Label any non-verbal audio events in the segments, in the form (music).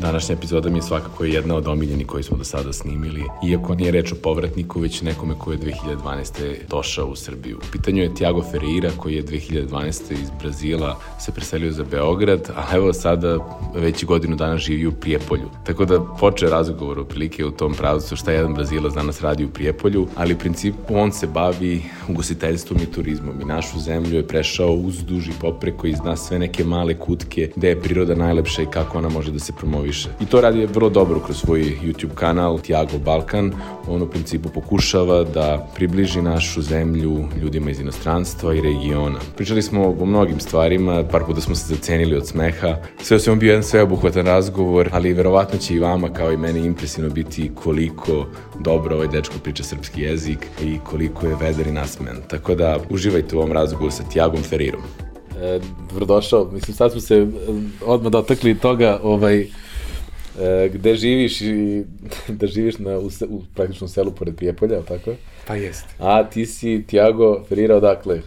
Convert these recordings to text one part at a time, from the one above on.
Današnja epizoda mi je svakako jedna od omiljenih koji smo do sada snimili, iako nije reč o povratniku, već nekome ko je 2012. došao u Srbiju. U pitanju je Tiago Ferreira koji je 2012. iz Brazila se preselio za Beograd, a evo sada već godinu dana živi u Prijepolju. Tako da poče razgovor o prilike u tom pravcu šta jedan Brazilac danas radi u Prijepolju, ali u principu on se bavi ugostiteljstvom i turizmom i našu zemlju je prešao uz duži popreko i zna sve neke male kutke gde je priroda najlepša i kako ona može da se promovi više. I to radi vrlo dobro kroz svoj YouTube kanal Tiago Balkan. On u principu pokušava da približi našu zemlju ljudima iz inostranstva i regiona. Pričali smo o mnogim stvarima, par puta smo se zacenili od smeha. Sve o svemu bio jedan sveobuhvatan razgovor, ali verovatno će i vama kao i meni impresivno biti koliko dobro ovaj dečko priča srpski jezik i koliko je vedar i nasmen. Tako da uživajte u ovom razgovoru sa Tiagom Ferirom. E, dobrodošao. Mislim, sad smo se e, odmah dotakli toga, ovaj, gde živiš i (laughs) da živiš na, u, u praktičnom selu pored Prijepolja, tako? Pa jeste. A ti si Tiago Ferreira odakle?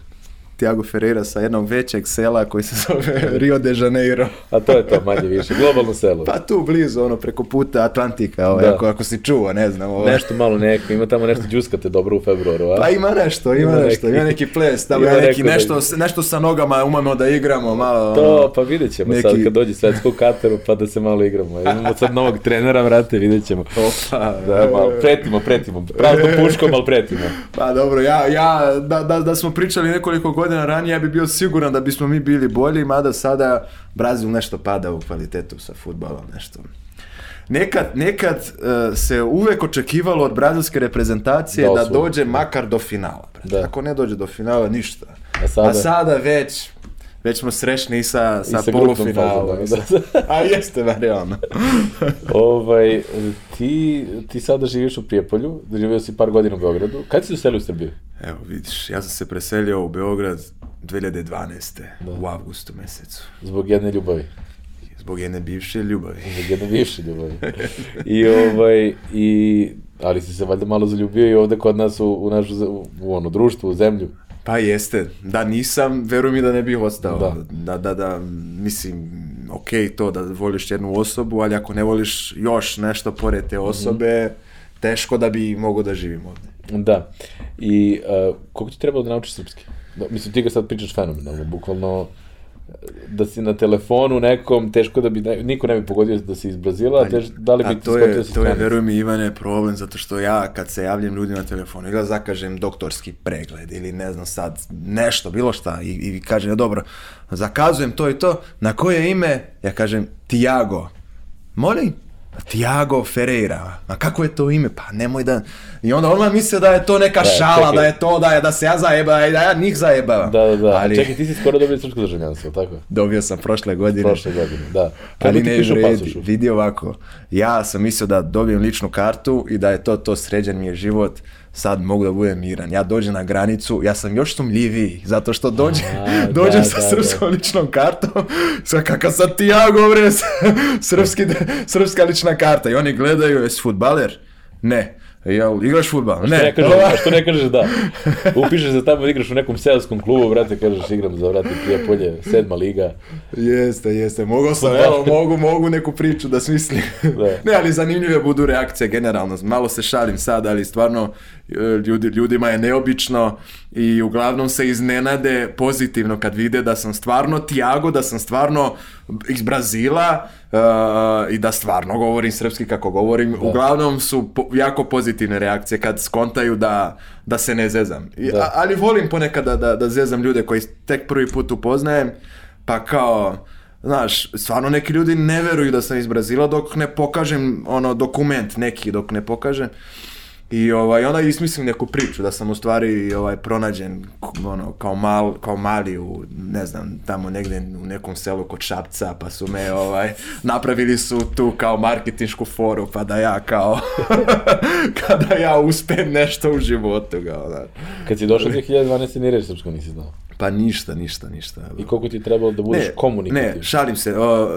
Tiago Ferreira sa jednog većeg sela koji se zove (laughs) Rio de Janeiro. A to je to manje više, globalno selo. Pa tu blizu, ono, preko puta Atlantika, ovaj, da. ako, ako si čuo, ne znam. Ovaj. Nešto malo neko, ima tamo nešto džuskate dobro u februaru, a? Pa ima nešto, ima, ima nešto, neki, ima neki ples, tamo (laughs) ima neki, nešto, da... nešto sa nogama umamo da igramo, malo. To, ono, pa vidjet ćemo neki... sad kad dođe svetsko kateru, pa da se malo igramo. Imamo sad novog trenera, vrate, vidjet ćemo. Opa. Da, malo, pretimo, pretimo, prazno puškom, (laughs) ali pretimo. Pa dobro, ja, ja, da, da, da smo pričali nekoliko godina godina ranije ja bi bio siguran da bismo mi bili bolji, mada sada Brazil nešto pada u kvalitetu sa futbalom, nešto. Nekad, nekad uh, se uvek očekivalo od brazilske reprezentacije da, da dođe makar do finala. Da. Ako ne dođe do finala, ništa. A sada, A sada već već smo srećni i sa, sa, I sa polufinalom. Da, da. (laughs) A jeste, varijalno. (laughs) ovaj, ti, ti sada živiš u Prijepolju, živio si par godina u Beogradu. Kad si uselio u Srbiju? Evo, vidiš, ja sam se preselio u Beograd 2012. Da. u avgustu mesecu. Zbog jedne ljubavi? Zbog jedne bivše ljubavi. Zbog jedne bivše ljubavi. I, ovaj, i, ali si se valjda malo zaljubio i ovde kod nas u, u našu u, u ono, društvu, u zemlju. Pa jeste, da nisam, veruj mi da ne bih ostao. Da, da, da, da mislim, ok to da voliš jednu osobu, ali ako ne voliš još nešto pored te osobe, mm -hmm. teško da bi mogao da živim ovde. Da, i uh, koliko ti trebalo da naučiš srpski? Da, mislim, ti ga sad pričaš fenomenalno, bukvalno da si na telefonu nekom, teško da bi, niko ne bi pogodio da si iz Brazila, tež, da li bi ti skotio da si To je, veruj mi, Ivane, problem, zato što ja kad se javljam ljudi na telefonu, ili zakažem doktorski pregled, ili ne znam sad, nešto, bilo šta, i, i kažem, ja dobro, zakazujem to i to, na koje ime? Ja kažem, Tiago. Molim? Tiago Ferreira. A kako je to ime? Pa nemoj da... I onda odmah misle da je to neka da, šala, čekaj. da je to, da je da se ja zajeba, da ja njih zajebavam. Da, da, da. Ali... Čekaj, ti si skoro dobio srpsko državljanstvo, tako? Dobio sam prošle godine. Prošle godine, da. Kako Ali ne vredi, vidi ovako. Ja sam mislio da dobijem ličnu kartu i da je to, to sređen mi je život sad mogu da budem miran. Ja dođem na granicu, ja sam još sumljiviji, zato što dođe, A, (laughs) dođem da, sa da, srpskom da. ličnom kartom, (laughs) sa kakav sad ti ja govore, (laughs) srpski, srpska lična karta. I oni gledaju, jesi futbaler? Ne. Jel, igraš futbal? Ne. Što ne kažeš, a što ne kažeš da? Upišeš se tamo, igraš u nekom seoskom klubu, brate, kažeš igram za, brate, Prijepolje, sedma liga. Jeste, jeste. Mogu sam, evo, mogu, mogu neku priču da smislim. Da. ne, ali zanimljive budu reakcije generalno. Malo se šalim sad, ali stvarno ljudi, ljudima je neobično i uglavnom se iznenade pozitivno kad vide da sam stvarno Tiago, da sam stvarno iz Brazila uh, i da stvarno govorim srpski kako govorim. Da. Uglavnom su po, jako pozitivne reakcije kad skontaju da, da se ne zezam. I, da. ali volim ponekad da, da, da zezam ljude koji tek prvi put upoznajem, pa kao Znaš, stvarno neki ljudi ne veruju da sam iz Brazila dok ne pokažem ono dokument neki dok ne pokažem. I ovaj, onda ismislim neku priču da sam u stvari ovaj, pronađen ono, kao, mal, kao mali u, ne znam, tamo negde u nekom selu kod Šapca, pa su me ovaj, napravili su tu kao marketinšku foru, pa da ja kao, kada (laughs) ja uspem nešto u životu. Kao, da. Kad si došao 2012. ni reći srpsko nisi znao? Pa ništa, ništa, ništa. I koliko ti je trebalo da budeš komunikativan? Ne, šalim se, o,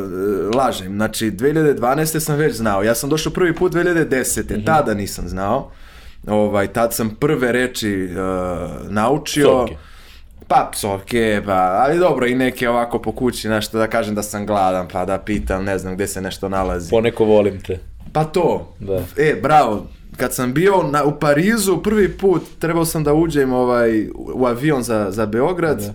lažem. Znači, 2012. sam već znao. Ja sam došao prvi put 2010. Mm -hmm. Tada nisam znao. Ovaj, tad sam prve reči uh, naučio. Psovke. Pa psovke, pa, ali dobro i neke ovako po kući, nešto da kažem da sam gladan, pa da pitam, ne znam gde se nešto nalazi. Poneko volim te. Pa to. Da. E, bravo. Kad sam bio na, u Parizu prvi put, trebao sam da uđem ovaj, u avion za, za Beograd. Da.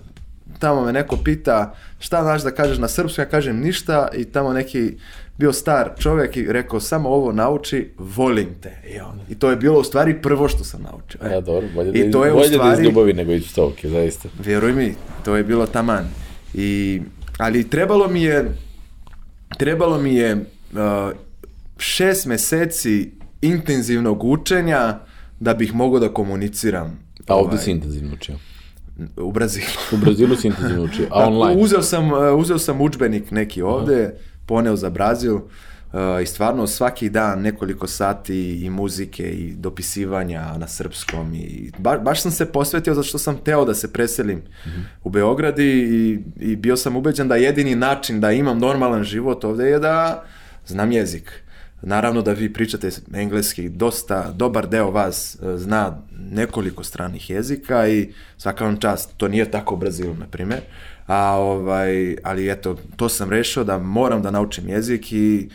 Tamo me neko pita šta znaš da kažeš na srpskom, ja kažem ništa i tamo neki bio star čovjek i rekao samo ovo nauči, volim te. I, on, I to je bilo u stvari prvo što sam naučio. E. Ja, dobro, bolje I da, to je u bolje da stvari- iz ljubavi nego iz psovke, zaista. Vjeruj mi, to je bilo taman. I, ali trebalo mi je, trebalo mi je uh, šest meseci intenzivnog učenja da bih mogao da komuniciram. A ovde ovaj, si intenzivno učio. U Brazilu. U Brazilu si intenzivno učio, a (laughs) online? Uzeo sam, uh, uzeo sam udžbenik neki ovde, poneo za Brazil uh, i stvarno svaki dan nekoliko sati i muzike i dopisivanja na srpskom i ba, baš sam se posvetio zato što sam teo da se preselim u Beograd i, i, i bio sam ubeđen da jedini način da imam normalan život ovde je da znam jezik. Naravno da vi pričate engleski, dosta, dobar deo vas e, zna nekoliko stranih jezika i svaka vam čast, to nije tako u Brazilu, na primjer. A ovaj, ali eto, to sam rešio da moram da naučim jezik i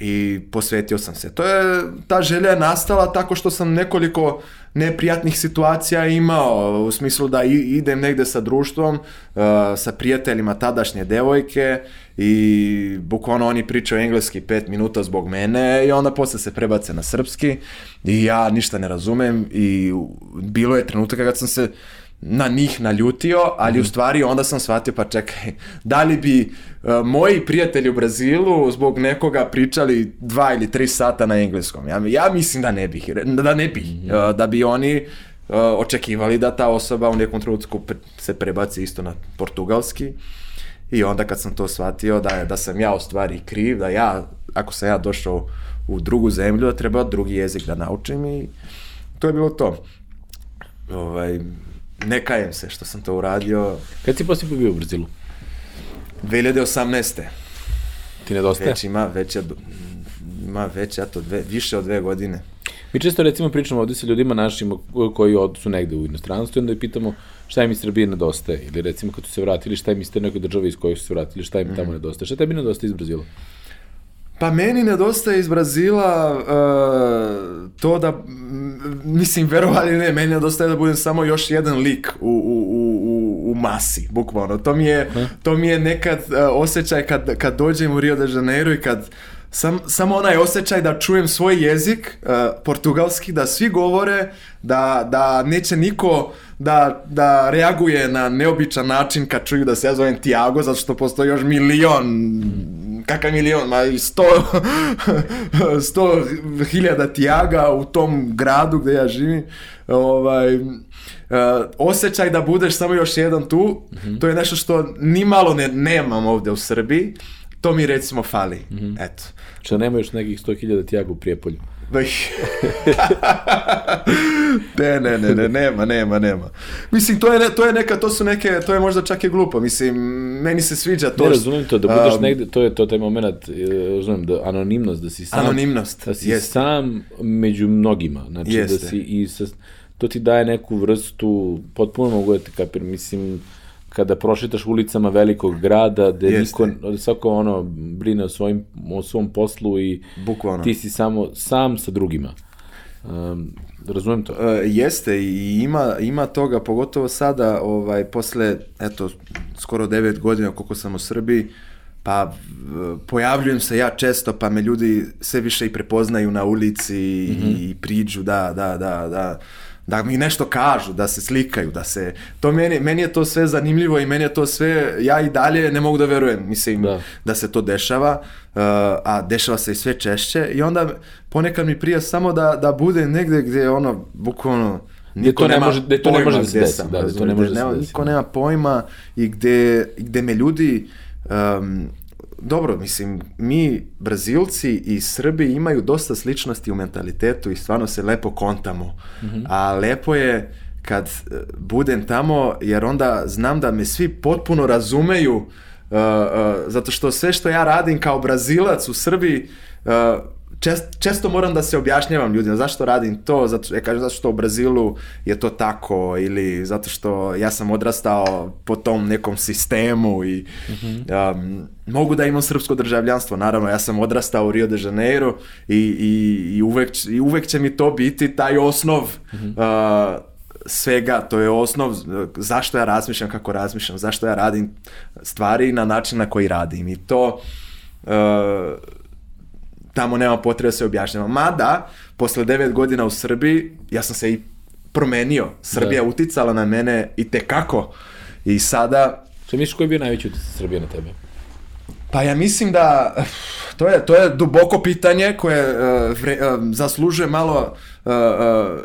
i posvetio sam se. To je, ta želja je nastala tako što sam nekoliko neprijatnih situacija imao, u smislu da idem negde sa društvom, uh, sa prijateljima tadašnje devojke i bukvalno oni pričaju engleski pet minuta zbog mene i onda posle se prebace na srpski i ja ništa ne razumem i bilo je trenutka kad sam se na njih naljutio, ali u stvari onda sam shvatio, pa čekaj, da li bi uh, moji prijatelji u Brazilu zbog nekoga pričali dva ili tri sata na engleskom? Ja, ja mislim da ne bih, da ne bih, uh, da bi oni uh, očekivali da ta osoba u nekom trenutku pre- se prebaci isto na portugalski. I onda kad sam to shvatio da, da sam ja u stvari kriv, da ja, ako sam ja došao u drugu zemlju, da treba drugi jezik da naučim i to je bilo to. Ovaj, ne kajem se što sam to uradio. Kad si poslije bio u Brazilu? 2018. Ti nedostaje? Već ima, već ima već, eto, dve, više od dve godine. Mi često recimo pričamo ovde sa ljudima našima koji od, su negde u inostranstvu i onda ih pitamo šta im iz Srbije nedostaje. Ili recimo kad su se vratili šta im iz te neke države iz kojih su se vratili, šta im Mhm. tamo nedostaje. Šta tebi nedostaje iz Brazila? Pa meni nedostaje iz Brazila uh, to da, mislim, verovali ne, meni nedostaje da budem samo još jedan lik u, u, u, u, masi, bukvalno. To mi je, to mi je nekad uh, osjećaj kad, kad dođem u Rio de Janeiro i kad sam, samo onaj osjećaj da čujem svoj jezik, uh, portugalski, da svi govore, da, da neće niko da, da reaguje na neobičan način kad čuju da se ja zovem Tiago, zato što postoji još milion kakav milion, ma i sto, (laughs) sto hiljada tijaga u tom gradu gde ja živim, ovaj, uh, osjećaj da budeš samo još jedan tu, to je nešto što ni malo ne, nemam ovde u Srbiji, to mi recimo fali, eto. Šta nema još nekih 100.000 tijaga u Prijepolju? Baj. (laughs) ne, ne, ne, ne, nema, nema, nema. Mislim, to je, ne- to je neka, to su neke, to je možda čak i glupo, mislim, meni se sviđa to. Ne što- razumem to, da budeš Um, negde, to je to taj moment, e, razumem, da anonimnost, da si sam, Anonimnost, da si jeste. sam među mnogima, znači Jeste. da si i sa, to ti daje neku vrstu, potpuno mogu da te kapir, mislim, kada prošetaš ulicama velikog grada, gde Jeste. niko, svako ono, brine o, svojim, o svom poslu i Bukvalno. ti si samo, sam sa drugima. Um, razumem to. E, jeste i ima, ima toga, pogotovo sada, ovaj, posle, eto, skoro devet godina koliko sam u Srbiji, pa pojavljujem se ja često, pa me ljudi sve više i prepoznaju na ulici i priđu, da, da, da, da, da mi nešto kažu, da se slikaju, da se... To meni, meni je to sve zanimljivo i meni je to sve... Ja i dalje ne mogu da verujem, mislim, Da. da se to dešava, uh, a dešava se i sve češće i onda ponekad mi prija samo da, da bude negde gde ono, bukvalno, Gde to ne može- gde to ne može da se desi, da, gde to ne može da se desi, Niko da. nema pojma i gde, gde me ljudi, um, dobro, mislim, mi Brazilci i Srbi imaju dosta sličnosti u mentalitetu i stvarno se lepo kontamo, Mhm. a lepo je kad e, budem tamo, jer onda znam da me svi potpuno razumeju, uh, uh, zato što sve što ja radim kao Brazilac u Srbiji, uh, čest, često moram da se objašnjavam ljudima zašto radim to, zato, ja kažem zato što u Brazilu je to tako ili zato što ja sam odrastao po tom nekom sistemu i mm -hmm. um, mogu da imam srpsko državljanstvo, naravno ja sam odrastao u Rio de Janeiro i, i, i, uvek, i uvek će mi to biti taj osnov mm -hmm. uh, svega, to je osnov zašto ja razmišljam kako razmišljam, zašto ja radim stvari na način na koji radim i to uh, tamo nema potrebe da se objašnjava. Mada, posle devet godina u Srbiji, ja sam se i promenio. Srbija da. uticala na mene i te kako. I sada... Što misliš koji je bio najveći uticaj Srbije na tebe? Pa ja mislim da to je, to je duboko pitanje koje uh, vre, uh, zaslužuje malo uh, uh,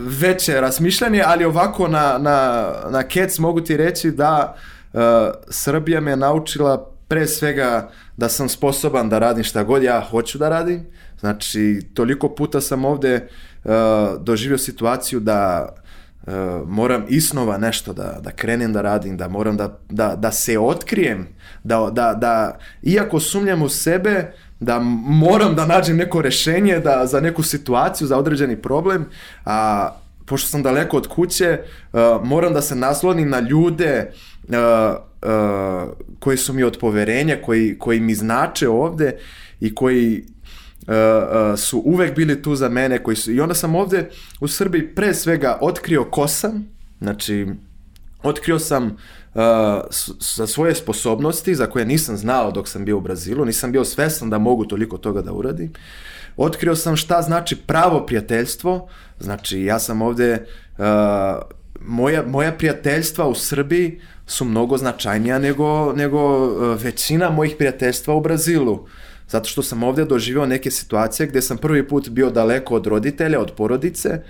veće razmišljanje, ali ovako na, na, na kec mogu ti reći da uh, Srbija me naučila pre svega da sam sposoban da radim šta god ja hoću da radim. Znači, toliko puta sam ovde uh, doživio situaciju da uh, moram isnova nešto da, da krenem da radim, da moram da, da, da se otkrijem, da, da, da iako sumnjam u sebe, da moram da nađem neko rešenje da, za neku situaciju, za određeni problem, a pošto sam daleko od kuće, uh, moram da se naslonim na ljude uh, uh, koji su mi od poverenja, koji, koji mi znače ovde i koji uh, uh, su uvek bili tu za mene, koji su, i onda sam ovde u Srbiji pre svega otkrio ko sam, znači otkrio sam uh, sa svoje sposobnosti za koje nisam znao dok sam bio u Brazilu, nisam bio svestan da mogu toliko toga da uradim. Otkrio sam šta znači pravo prijateljstvo, znači ja sam ovde uh, moja, moja prijateljstva u Srbiji su mnogo značajnija nego, nego uh, većina mojih prijateljstva u Brazilu. Zato što sam ovde doživio neke situacije gde sam prvi put bio daleko od roditelja, od porodice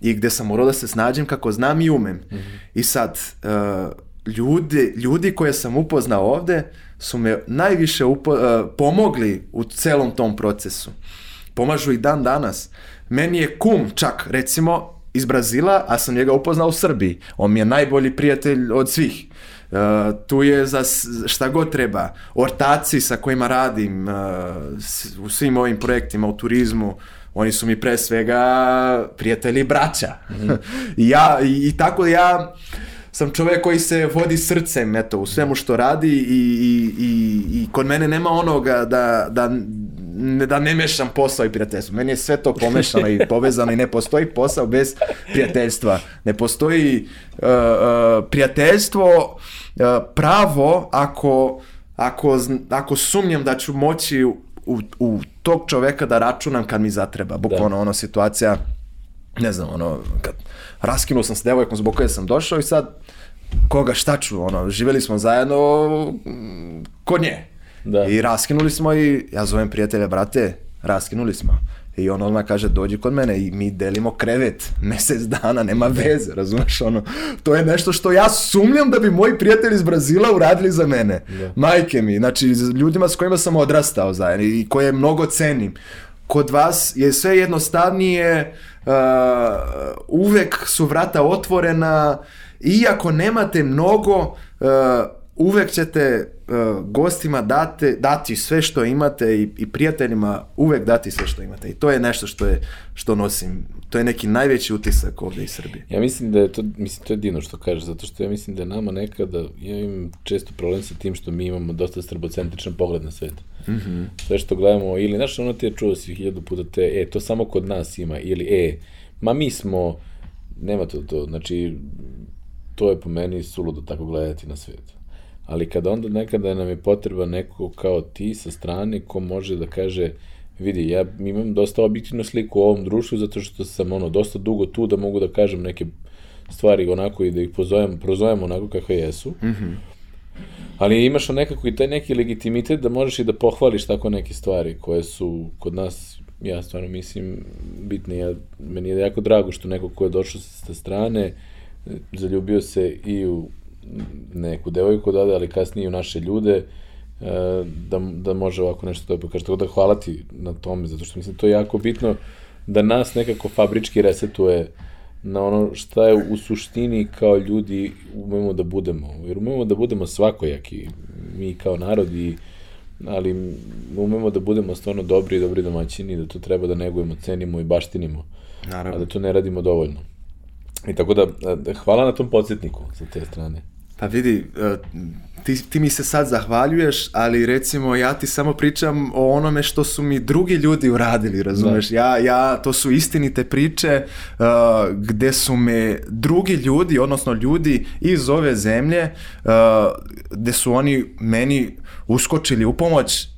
i gde sam morao da se snađem kako znam i umem. Mm -hmm. I sad, uh, ljudi, ljudi koje sam upoznao ovde su me najviše upo, uh, pomogli u celom tom procesu. Pomažu i dan danas. Meni je kum čak, recimo, iz Brazila, a sam njega upoznao u Srbiji. On mi je najbolji prijatelj od svih. Uh, tu je za šta god treba. Ortaci sa kojima radim uh, u svim ovim projektima u turizmu, oni su mi pre svega prijatelji braća. Mm. (laughs) I ja, i, i tako ja sam čovjek koji se vodi srcem eto, u svemu što radi i, i, i, i kod mene nema onoga da, da da ne mešam posao i prijateljstvo. Meni je sve to pomešano i povezano i ne postoji posao bez prijateljstva. Ne postoji uh, uh, prijateljstvo uh, pravo ako, ako, ako sumnjam da ću moći u, u tog čoveka da računam kad mi zatreba. Bukvalno da. ono situacija, ne znam, ono, kad raskinuo sam s devojkom zbog koje sam došao i sad koga šta ću, ono, živeli smo zajedno kod nje Da. I raskinuli smo i ja zovem prijatelja, brate, raskinuli smo. I on odmah kaže, dođi kod mene i mi delimo krevet mesec dana, nema veze, razumeš, ono, to je nešto što ja sumnjam da bi moji prijatelji iz Brazila uradili za mene. Da. Majke mi, znači, ljudima s kojima sam odrastao zajedno i koje mnogo cenim. Kod vas je sve jednostavnije, uh, uvek su vrata otvorena, iako nemate mnogo, uh, uvek ćete gostima date, dati sve što imate i, i prijateljima uvek dati sve što imate. I to je nešto što je što nosim. To je neki najveći utisak ovde iz Srbije. Ja mislim da je to, mislim, to je divno što kažeš, zato što ja mislim da je nama nekada, ja imam često problem sa tim što mi imamo dosta srbocentričan pogled na svet. Mm -hmm. Sve što gledamo, ili, znaš, ono ti je čuo si hiljadu puta te, e, to samo kod nas ima, ili, e, ma mi smo, nema to, to, znači, to je po meni suludo tako gledati na svet ali kada onda nekada nam je potreba neko kao ti sa strane ko može da kaže vidi, ja imam dosta objektivnu sliku u ovom društvu zato što sam ono dosta dugo tu da mogu da kažem neke stvari onako i da ih pozovem, prozovem onako kakve jesu. Mm -hmm. Ali imaš nekako i taj neki legitimitet da možeš i da pohvališ tako neke stvari koje su kod nas, ja stvarno mislim, bitne. Ja, meni je jako drago što neko ko je došao sa strane, zaljubio se i u neku devojku dade, ali kasnije u naše ljude, e, da, da može ovako nešto to pokaže. Tako da hvala ti na tome, zato što mislim to je jako bitno da nas nekako fabrički resetuje na ono šta je u suštini kao ljudi umemo da budemo. Jer umemo da budemo svakojaki, mi kao narod i ali umemo da budemo stvarno dobri i dobri domaćini, da to treba da negujemo, cenimo i baštinimo. Naravno. A da to ne radimo dovoljno. I tako da, hvala na tom podsjetniku sa te strane. Pa vidi, e, ti, ti mi se sad zahvaljuješ, ali recimo ja ti samo pričam o onome što su mi drugi ljudi uradili, razumeš? Ja, ja, to su istinite priče uh, gde su me drugi ljudi, odnosno ljudi iz ove zemlje, uh, gde su oni meni uskočili u pomoć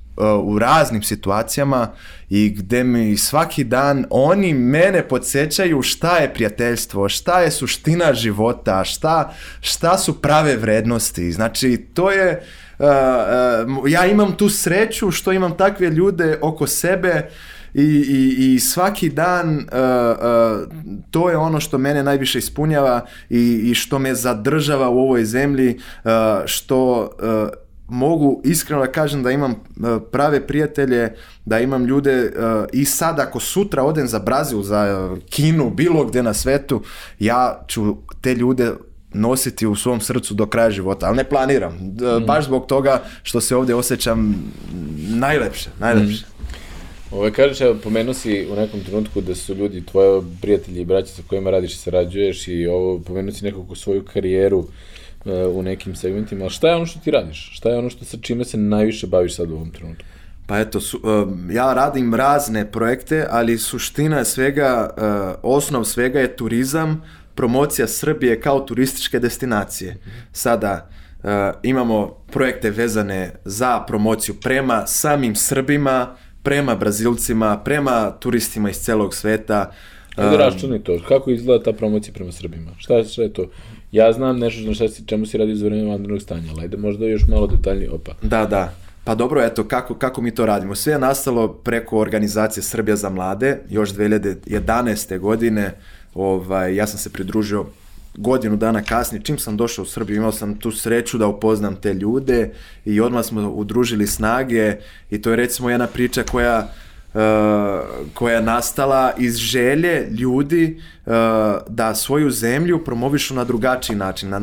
u raznim situacijama i gde mi svaki dan oni mene podsjećaju šta je prijateljstvo, šta je suština života, šta, šta su prave vrednosti. Znači, to je... Uh, uh, ja imam tu sreću što imam takve ljude oko sebe i, i, i svaki dan uh, to je ono što mene najviše ispunjava i, i što me zadržava u ovoj zemlji, što mogu iskreno da kažem da imam e, prave prijatelje, da imam ljude e, i sad ako sutra odem za Brazil, za Kinu, bilo gde na svetu, ja ću te ljude nositi u svom srcu do kraja života, ali ne planiram. Mm. Baš zbog toga što se ovdje osjećam najlepše, najlepše. Mm. Ove, kažeš, evo, pomenuo si u nekom trenutku da su ljudi, tvoje prijatelji i braća sa kojima radiš i sarađuješ i ovo, pomenuo si nekako svoju karijeru u nekim segmentima, ali šta je ono što ti radiš? Šta je ono što sa čime se najviše baviš sad u ovom trenutku? Pa eto, su, uh, ja radim razne projekte, ali suština svega, uh, osnov svega je turizam, promocija Srbije kao turističke destinacije. Sada uh, imamo projekte vezane za promociju prema samim Srbima, prema Brazilcima, prema turistima iz celog sveta. Ajde raščuni to, kako izgleda ta promocija prema Srbima? Šta je, je to? Ja znam nešto na šta si, čemu si radi za vreme vanrednog stanja, ali ajde možda još malo detaljnije, opa. Da, da. Pa dobro, eto, kako, kako mi to radimo? Sve je nastalo preko organizacije Srbija za mlade, još 2011. godine, ovaj, ja sam se pridružio godinu dana kasnije, čim sam došao u Srbiju, imao sam tu sreću da upoznam te ljude i odmah smo udružili snage i to je recimo jedna priča koja Uh, koja je nastala iz želje ljudi uh, da svoju zemlju promovišu na drugačiji način, na,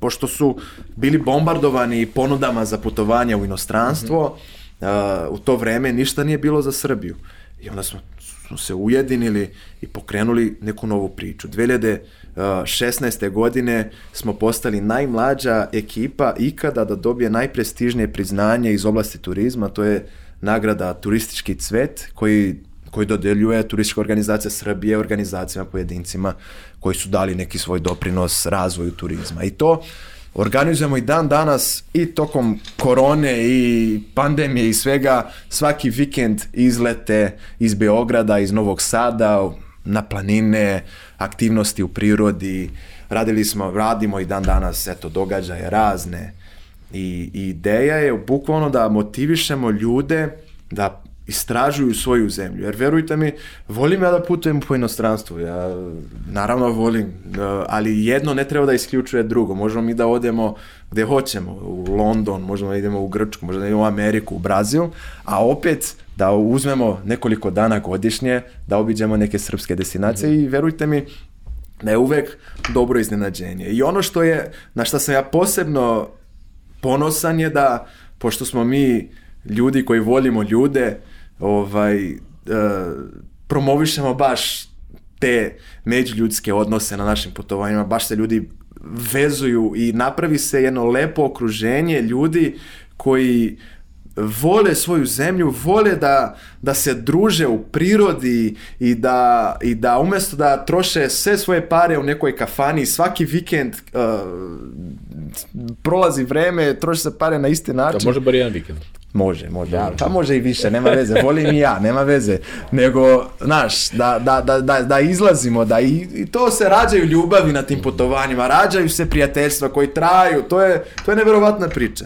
pošto su bili bombardovani ponudama za putovanja u inostranstvo, mm -hmm. uh, u to vreme ništa nije bilo za Srbiju. I onda smo, smo se ujedinili i pokrenuli neku novu priču. 2016. godine smo postali najmlađa ekipa ikada da dobije najprestižnije priznanje iz oblasti turizma, to je nagrada Turistički cvet koji koji dodeljuje turistička organizacija Srbije organizacijama, pojedincima koji su dali neki svoj doprinos razvoju turizma. I to organizujemo i dan danas i tokom korone i pandemije i svega, svaki vikend izlete iz Beograda, iz Novog Sada, na planine, aktivnosti u prirodi, radili smo, radimo i dan danas, eto, događaje razne, I, I ideja je bukvalno da motivišemo ljude da istražuju svoju zemlju. Jer verujte mi, volim ja da putujem po inostranstvu. Ja naravno volim, e, ali jedno ne treba da isključuje drugo. Možemo mi da odemo gde hoćemo, u London, možemo da idemo u Grčku, možemo da idemo u Ameriku, u Brazil, a opet da uzmemo nekoliko dana godišnje, da obiđemo neke srpske destinacije mm -hmm. i verujte mi, da je uvek dobro iznenađenje. I ono što je, na što sam ja posebno ponosan je da, pošto smo mi ljudi koji volimo ljude, ovaj, uh, promovišemo baš te međuljudske odnose na našim putovanjima, baš se ljudi vezuju i napravi se jedno lepo okruženje ljudi koji vole svoju zemlju, vole da, da se druže u prirodi i da, i da umesto da troše sve svoje pare u nekoj kafani svaki vikend uh, prolazi vreme, troši se pare na isti način. Da može bar jedan vikend. Može, može, ja, pa može i više, nema veze, volim i ja, nema veze, nego, znaš, da, da, da, da, da izlazimo, da i, i to se rađaju ljubavi na tim putovanjima, rađaju se prijateljstva koji traju, to je, to je neverovatna priča.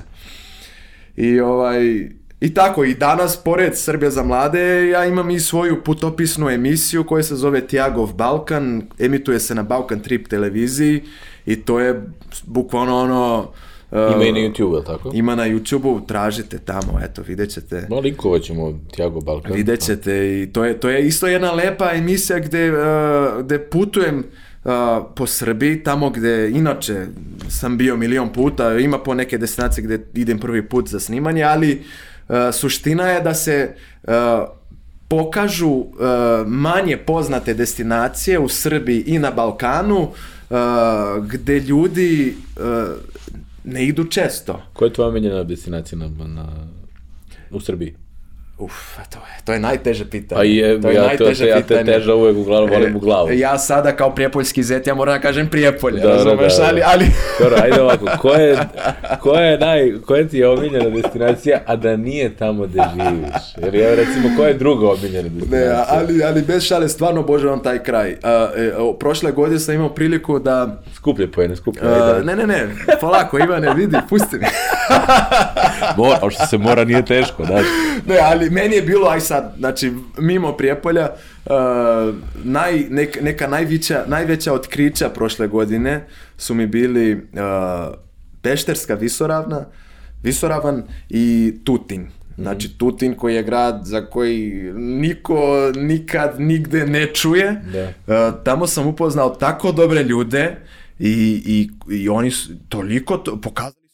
I ovaj, I tako, i danas, pored Srbija za mlade, ja imam i svoju putopisnu emisiju koja se zove Tiagov Balkan, emituje se na Balkan Trip televiziji i to je bukvalno ono Ima i na YouTube, tako? Ima na YouTube-u, tražite tamo, eto, vidjet ćete. No, linkovat ćemo Tiago Balkan. Vidjet ćete i to je, to je isto jedna lepa emisija gde, uh, gde putujem uh, po Srbiji, tamo gde inače sam bio milion puta, ima po neke destinacije gde idem prvi put za snimanje, ali uh, suština je da se uh, pokažu manje poznate destinacije u Srbiji i na Balkanu, gde ljudi ne idu često. Koja je tvoja omiljena destinacija na, na, u Srbiji? Uf, to je, to je najteže pitanje. Pa je, to je ja, najteže to, ja te pitanje. teža uvek u glavu, volim u glavu. E, Ja sada kao prijepoljski zet, ja moram da kažem Prijepolje, Da, da, razumeš, da, da. ali, ali... Dobro, ajde ovako, ko je, ko je naj, koja ti je omiljena destinacija, a da nije tamo gde živiš? Jer ja recimo, koja je druga omiljena Ne, destinacija? ali, ali bez šale, stvarno obožavam taj kraj. A, e, o, prošle godine sam imao priliku da... Skuplje pojene, skuplje. ajde. ne, ne, ne, polako, Ivane, vidi, pusti mi. Mora, što se mora nije teško, znaš. Ne, ali meni je bilo, aj sad, znači, mimo Prijepolja, uh, naj, nek, neka najveća, najveća otkrića prošle godine su mi bili uh, Pešterska visoravna, visoravan i Tutin. Znači, Tutin koji je grad za koji niko nikad nigde ne čuje. Da. Uh, tamo sam upoznao tako dobre ljude i, i, i oni su toliko to, pokazali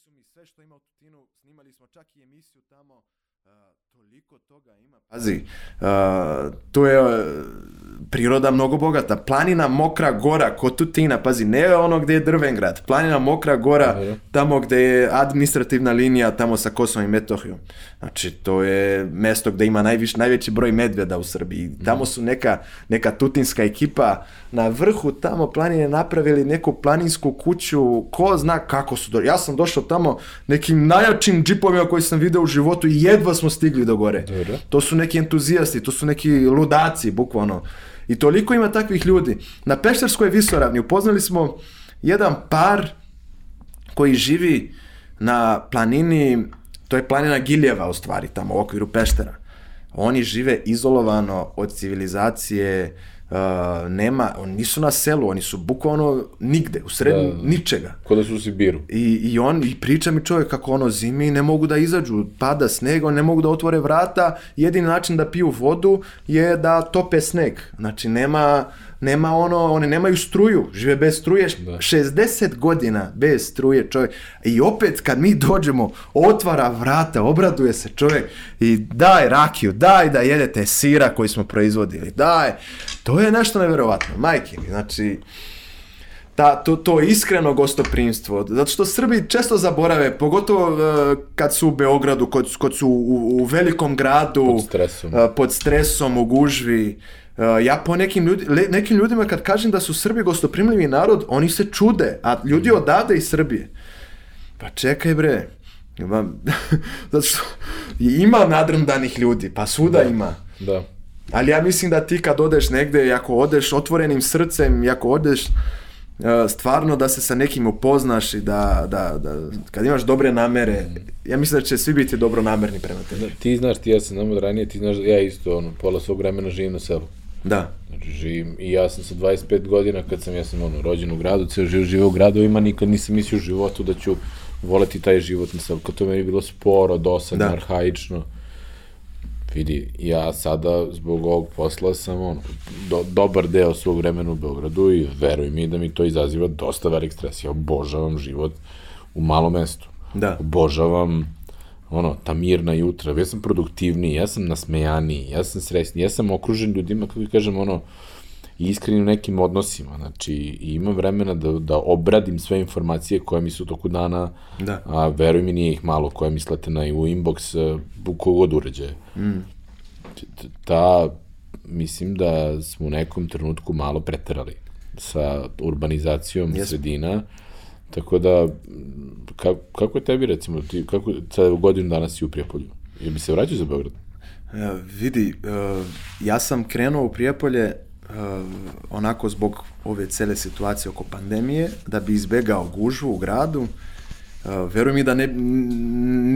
Pazi, uh, to je priroda mnogo bogata. Planina Mokra Gora kod Tutina, pazi, ne ono gde je Drvengrad. Planina Mokra Gora, tamo gde je administrativna linija tamo sa Kosovom i Metohijom. Znači, to je mesto gde ima najviš, najveći broj medveda u Srbiji. Tamo su neka, neka tutinska ekipa na vrhu tamo planine napravili neku planinsku kuću, ko zna kako su došli. Ja sam došao tamo nekim najjačim džipovima koji sam video u životu i jedva smo stigli do gore. Dobro. To su neki entuzijasti, to su neki ludaci, bukvalno. I toliko ima takvih ljudi. Na Pešterskoj visoravni upoznali smo jedan par koji živi na planini, to je planina Giljeva u stvari, tamo u okviru Peštera. Oni žive izolovano od civilizacije, uh, nema, oni nisu na selu, oni su bukvalno nigde, u sred Da, da. ničega. Ko da su u Sibiru. I, I on, i priča mi čovjek kako ono zimi ne mogu da izađu, pada sneg, oni ne mogu da otvore vrata, jedini način da piju vodu je da tope sneg. Znači nema, nema ono, oni nemaju struju, žive bez struje, Da. 60 godina bez struje čovjek. I opet kad mi dođemo, otvara vrata, obraduje se čovjek i daj rakiju, daj da jedete sira koji smo proizvodili, daj. To je nešto nevjerovatno, majke mi, znači ta, to, to iskreno gostoprimstvo. Zato što Srbi često zaborave, pogotovo uh, kad su u Beogradu, kod, kod su u, u velikom gradu, Pod stresom. uh, pod stresom, u gužvi. Uh, ja po nekim, ljudi, le, nekim ljudima kad kažem da su Srbi gostoprimljivi narod, oni se čude, a ljudi odade iz Srbije. Pa čekaj bre, ima, (laughs) zato što ima nadrmdanih ljudi, pa svuda ima. Da. Ali ja mislim da ti kad odeš negde, ako odeš otvorenim srcem, ako odeš e, stvarno da se sa nekim upoznaš i da, da, da kad imaš dobre namere, ja mislim da će svi biti dobro namerni prema tebi. Da, ti znaš, ti ja sam znamo da ranije, ti znaš da ja isto, ono, pola svog vremena živim na selu. Da. Znači, živim, i ja sam sa 25 godina, kad sam, ja sam, ono, rođen u gradu, ceo život živeo u gradovima, nikad nisam mislio u životu da ću voleti taj život selu. Kao to meni bilo sporo, dosadno, Da. arhaično. Vidi, ja sada zbog ovog posla sam ono, do, dobar deo svog vremena u Beogradu i veruj mi da mi to izaziva dosta velik stres. Ja obožavam život u malom mestu. Da. Obožavam ono, ta mirna jutra, ja sam produktivniji, ja sam nasmejaniji, ja sam sresniji, ja sam okružen ljudima, kako kažem, ono, iskrenim nekim odnosima, znači, i imam vremena da, da obradim sve informacije koje mi su toku dana, Da. a veruj mi, nije ih malo koje mislite na u inbox, e, u kogod uređaje. Mm. Ta, mislim da smo u nekom trenutku malo preterali sa urbanizacijom Jesmo. sredina, tako da, kako, kako je tebi recimo, ti, kako, sad godinu dana si u Prijepolju, jel bi se vraćao za Beograd? E, vidi, e, ja sam krenuo u Prijepolje e, onako zbog ove cele situacije oko pandemije, da bi izbegao gužvu u gradu. E, veruj mi da ne,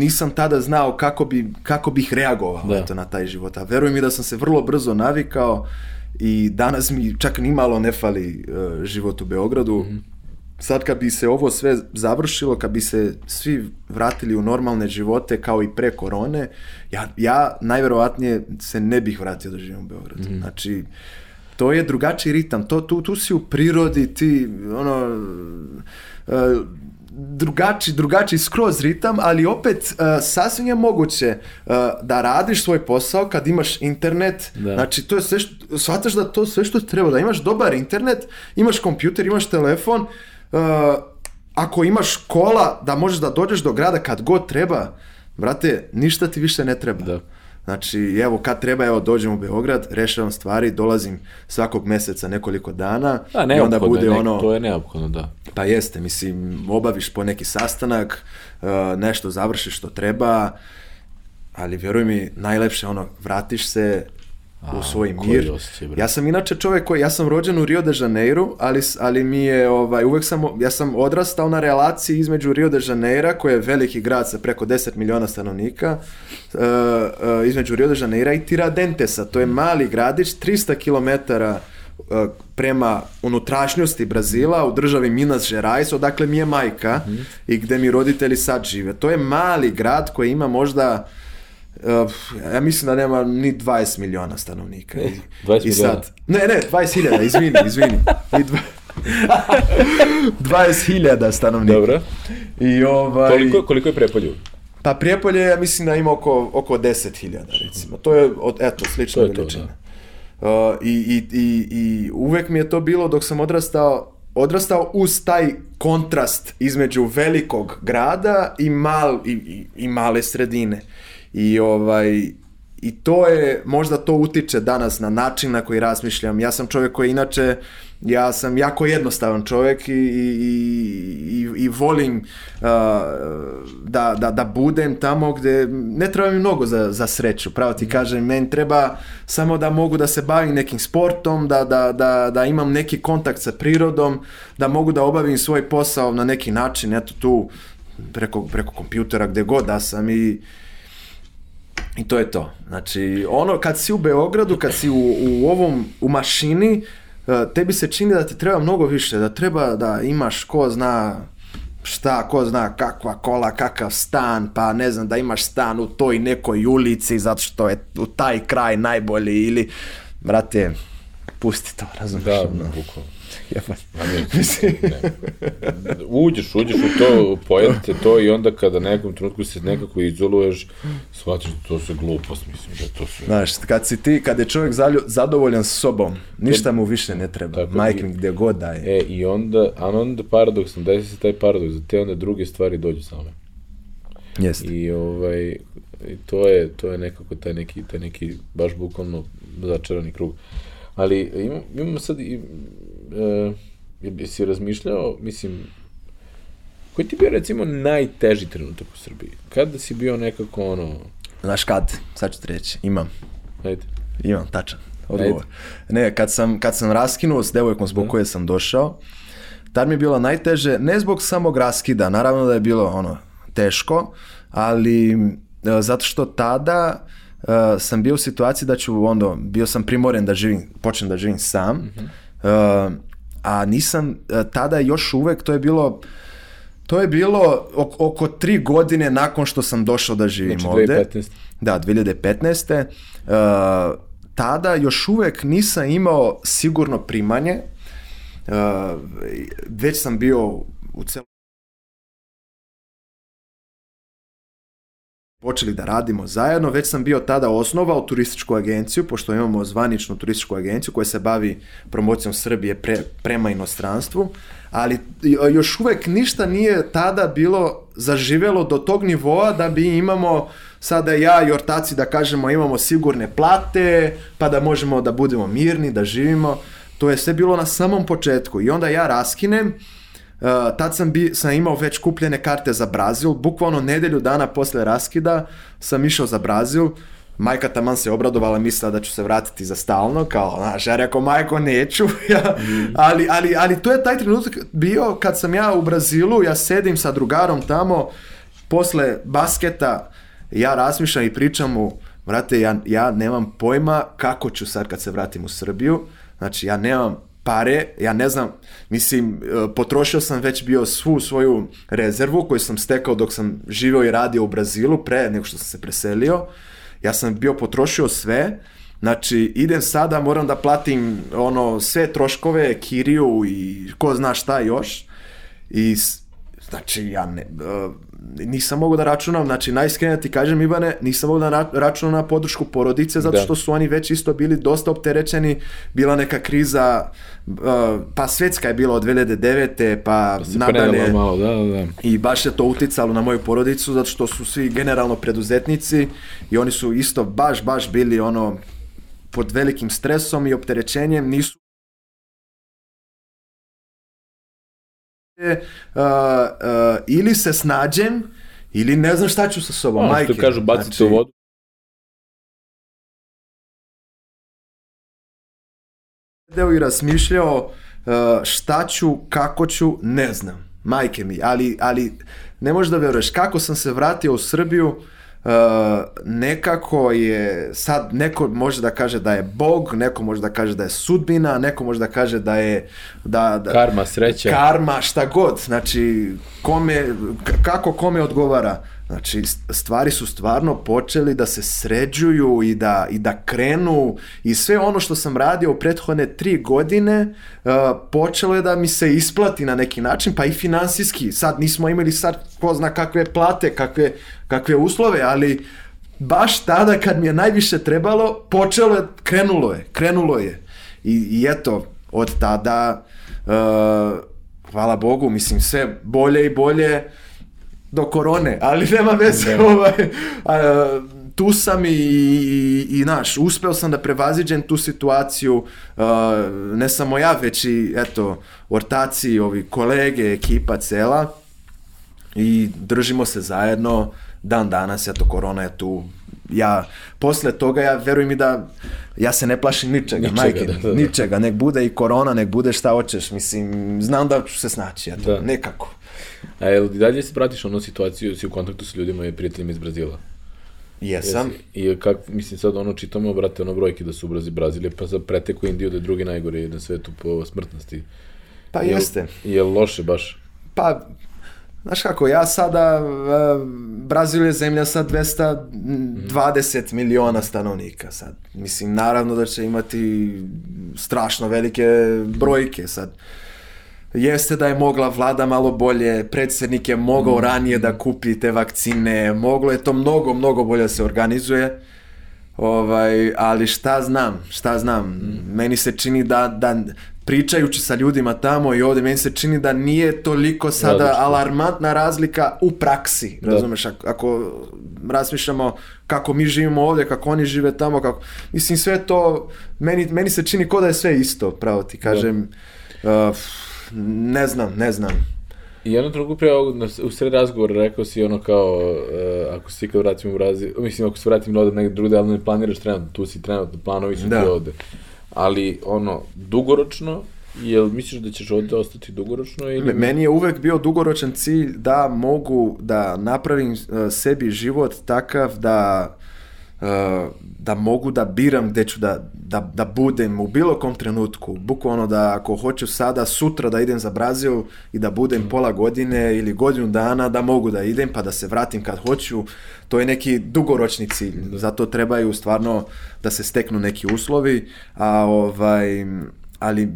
nisam tada znao kako, bi, kako bih reagovao Da. eto, na taj život. A veruj mi da sam se vrlo brzo navikao i danas mi čak ni malo ne fali e, život u Beogradu. Sad kad bi se ovo sve završilo, kad bi se svi vratili u normalne živote kao i pre korone, ja, ja najverovatnije se ne bih vratio da živim u Beogradu. Mm. Znači, to je drugačiji ritam, to, tu, tu si u prirodi, ti, ono, uh, drugačiji, drugačiji skroz ritam, ali opet uh, sasvim je moguće uh, da radiš svoj posao kad imaš internet, da. znači to je sve što, shvataš da to sve što treba, da imaš dobar internet, imaš kompjuter, imaš telefon, uh, ako imaš kola da možeš da dođeš do grada kad god treba, brate, ništa ti više ne treba. Da. Znači, evo, kad treba, evo, dođem u Beograd, rešavam stvari, dolazim svakog meseca nekoliko dana A, i onda bude nek, ono... To je neophodno, da. Pa jeste, mislim, obaviš po neki sastanak, uh, nešto završiš što treba, ali vjeruj mi, najlepše ono, vratiš se, u svoj mir. Osjećaj, ja sam inače čovjek koji, ja sam rođen u Rio de Janeiro, ali, ali mi je, ovaj, uvek sam, ja sam odrastao na relaciji između Rio de Janeira, koji je veliki grad sa preko 10 miliona stanovnika, uh, uh, između Rio de Janeira i Tiradentesa, to je mali gradić, 300 km uh, prema unutrašnjosti Brazila u državi Minas Gerais, odakle mi je majka mm. i gde mi roditelji sad žive. To je mali grad koji ima možda ja mislim da nema ni 20 miliona stanovnika. E, 20 I sad, ne, ne, 20 hiljada, izvini, izvini. I dva, (laughs) 20 hiljada stanovnika. Dobro. I ovaj... Koliko, koliko je Prepolju? Pa Prijepolje, ja mislim da ima oko, oko 10 hiljada, recimo. To je, od, eto, slična veličina. Da. Uh, i, i, i, I uvek mi je to bilo dok sam odrastao, odrastao uz taj kontrast između velikog grada i, mal, i, i, i male sredine. I ovaj i to je, možda to utiče danas na način na koji razmišljam. Ja sam čovjek koji inače, ja sam jako jednostavan čovjek i, i, i, i volim uh, da, da, da budem tamo gde ne treba mi mnogo za, za sreću, pravo ti kažem, meni treba samo da mogu da se bavim nekim sportom, da, da, da, da imam neki kontakt sa prirodom, da mogu da obavim svoj posao na neki način, eto tu preko, preko kompjutera gde god da sam i I to je to. Znači, ono, kad si u Beogradu, kad si u, u ovom, u mašini, e, tebi se čini da ti treba mnogo više, da treba da imaš ko zna šta, ko zna kakva kola, kakav stan, pa ne znam, da imaš stan u toj nekoj ulici zato što je u taj kraj najbolji ili, brate, pusti to, razumiješ? Da, bukvalno. (laughs) uđeš, uđeš u to, pojete to i onda kada nekom trenutku se nekako izoluješ, shvatiš da to se glupost, mislim, da to sve... Znaš, kad si ti, kad je čovjek zadovoljan s sobom, ništa mu više ne treba, majke mi gdje god daje. E, i onda, a onda paradoks, desi se taj paradoks, da te onda druge stvari dođu same. Jeste. I ovaj, i to je, to je nekako taj neki, taj neki baš bukvalno začarani krug. Ali imamo, imamo sad i uh, jesi razmišljao, mislim, koji ti bio recimo najteži trenutak u Srbiji? Kada si bio nekako ono... Znaš kad, sad ću ti reći, imam. Ajde. Imam, tačan. Odgovor. Ajde. Ne, kad sam, kad sam raskinuo s devojkom zbog da. koje sam došao, tad mi je bilo najteže, ne zbog samog raskida, naravno da je bilo ono teško, ali e, zato što tada uh, sam bio u situaciji da ću onda, bio sam primoren da živim, počnem da živim sam, mm -hmm a nisam uh, tada još uvek, to je bilo to je bilo oko, oko tri godine nakon što sam došao da živim znači, ovde. 2015. Da, 2015. Uh, tada još uvek nisam imao sigurno primanje, uh, već sam bio u celom počeli da radimo zajedno, već sam bio tada osnovao turističku agenciju, pošto imamo zvaničnu turističku agenciju koja se bavi promocijom Srbije pre, prema inostranstvu, ali još uvek ništa nije tada bilo zaživelo do tog nivoa da bi imamo sada ja i ortaci da kažemo imamo sigurne plate, pa da možemo da budemo mirni, da živimo. To je sve bilo na samom početku. I onda ja raskinem Uh, tad sam, bi, sam imao već kupljene karte za Brazil, bukvalno nedelju dana posle raskida sam išao za Brazil, majka taman se obradovala, mislila da ću se vratiti za stalno, kao, znaš, ja rekao, majko, neću, (laughs) ja, mm. ali, ali, ali to je taj trenutak bio kad sam ja u Brazilu, ja sedim sa drugarom tamo, posle basketa, ja razmišljam i pričam mu, vrate, ja, ja nemam pojma kako ću sad kad se vratim u Srbiju, znači ja nemam pare, ja ne znam, mislim, e, potrošio sam već bio svu svoju rezervu koju sam stekao dok sam živio i radio u Brazilu pre nego što sam se preselio. Ja sam bio potrošio sve, Znači, idem sada, moram da platim ono sve troškove, kiriju i ko zna šta još. I znači ja ne, uh, nisam mogao da računam, znači najiskrenije ti kažem Ivane, nisam mogao da računam na podršku porodice zato da. što su oni već isto bili dosta opterećeni, bila neka kriza, uh, pa svetska je bila od 2009. pa, pa nadalje malo, da, da. i baš je to uticalo na moju porodicu zato što su svi generalno preduzetnici i oni su isto baš, baš bili ono pod velikim stresom i opterećenjem, nisu uh, uh, ili se snađem ili ne znam šta ću sa sobom, ono majke. Što kažu, bacite znači, u vodu. i razmišljao uh, šta ću, kako ću, ne znam. Majke mi, ali, ali ne možeš da veruješ kako sam se vratio u Srbiju, Uh, nekako je, sad neko može da kaže da je Bog, neko može da kaže da je sudbina, neko može da kaže da je da, da karma, sreća. Karma, šta god. Znači, kome, kako kome odgovara. Znači, stvari su stvarno počeli da se sređuju i da, i da krenu i sve ono što sam radio u prethodne tri godine uh, počelo je da mi se isplati na neki način, pa i finansijski. Sad nismo imali sad ko zna kakve plate, kakve, kakve uslove, ali baš tada kad mi je najviše trebalo, počelo je, krenulo je, krenulo je. I, i eto, od tada, uh, hvala Bogu, mislim sve bolje i bolje, do korone, ali nema veze, ovaj, a, tu sam i, i, i, naš, uspeo sam da prevaziđem tu situaciju, a, ne samo ja, već i, eto, ortaci, ovi kolege, ekipa cela i držimo se zajedno, dan danas, eto, korona je tu, ja, posle toga ja verujem i da ja se ne plašim ničega, ničega majke, da, da, da. ničega, nek bude i korona, nek bude šta hoćeš, mislim, znam da ću se snaći, eto, da. nekako. A jel i dalje se pratiš ono situaciju, si u kontaktu sa ljudima i prijateljima iz Brazila? Jesam. Jesi, I kak, mislim sad ono čitamo, brate, ono brojke da su u Brazilije, pa sad preteku Indiju da je drugi najgori na svetu po smrtnosti. Pa jel, jeste. Je loše baš? Pa, znaš kako, ja sada, uh, Brazil je zemlja sa 220 mm. miliona stanovnika sad. Mislim, naravno da će imati strašno velike brojke sad. Uh, jeste da je mogla vlada malo bolje, predsjednik je mogao mm. ranije da kupi te vakcine, moglo je to mnogo, mnogo bolje da se organizuje. Ovaj, ali šta znam, šta znam, mm. meni se čini da, da pričajući sa ljudima tamo i ovde, meni se čini da nije toliko sada Različno. alarmantna razlika u praksi, da. razumeš, ako, ako razmišljamo kako mi živimo ovde, kako oni žive tamo, kako, mislim sve to, meni, meni se čini kao da je sve isto, pravo ti kažem, da. uh, ne znam, ne znam. I jedno drugo pre ovog, u sred razgovora rekao si ono kao, uh, ako se ikad vratim u Brazil, mislim, ako se vratim na odem negde druge, ali ne planiraš trenutno, tu si trenutno, planovi su da. ti ovde. Ali, ono, dugoročno, jel misliš da ćeš ovde ostati dugoročno? Ili... Meni je uvek bio dugoročan cilj da mogu da napravim uh, sebi život takav da da mogu da biram gde ću da, da, da budem u bilo kom trenutku. Bukvalno da ako hoću sada, sutra da idem za Brazil i da budem mm. pola godine ili godinu dana, da mogu da idem pa da se vratim kad hoću. To je neki dugoročni cilj. Da. Zato trebaju stvarno da se steknu neki uslovi, a ovaj ali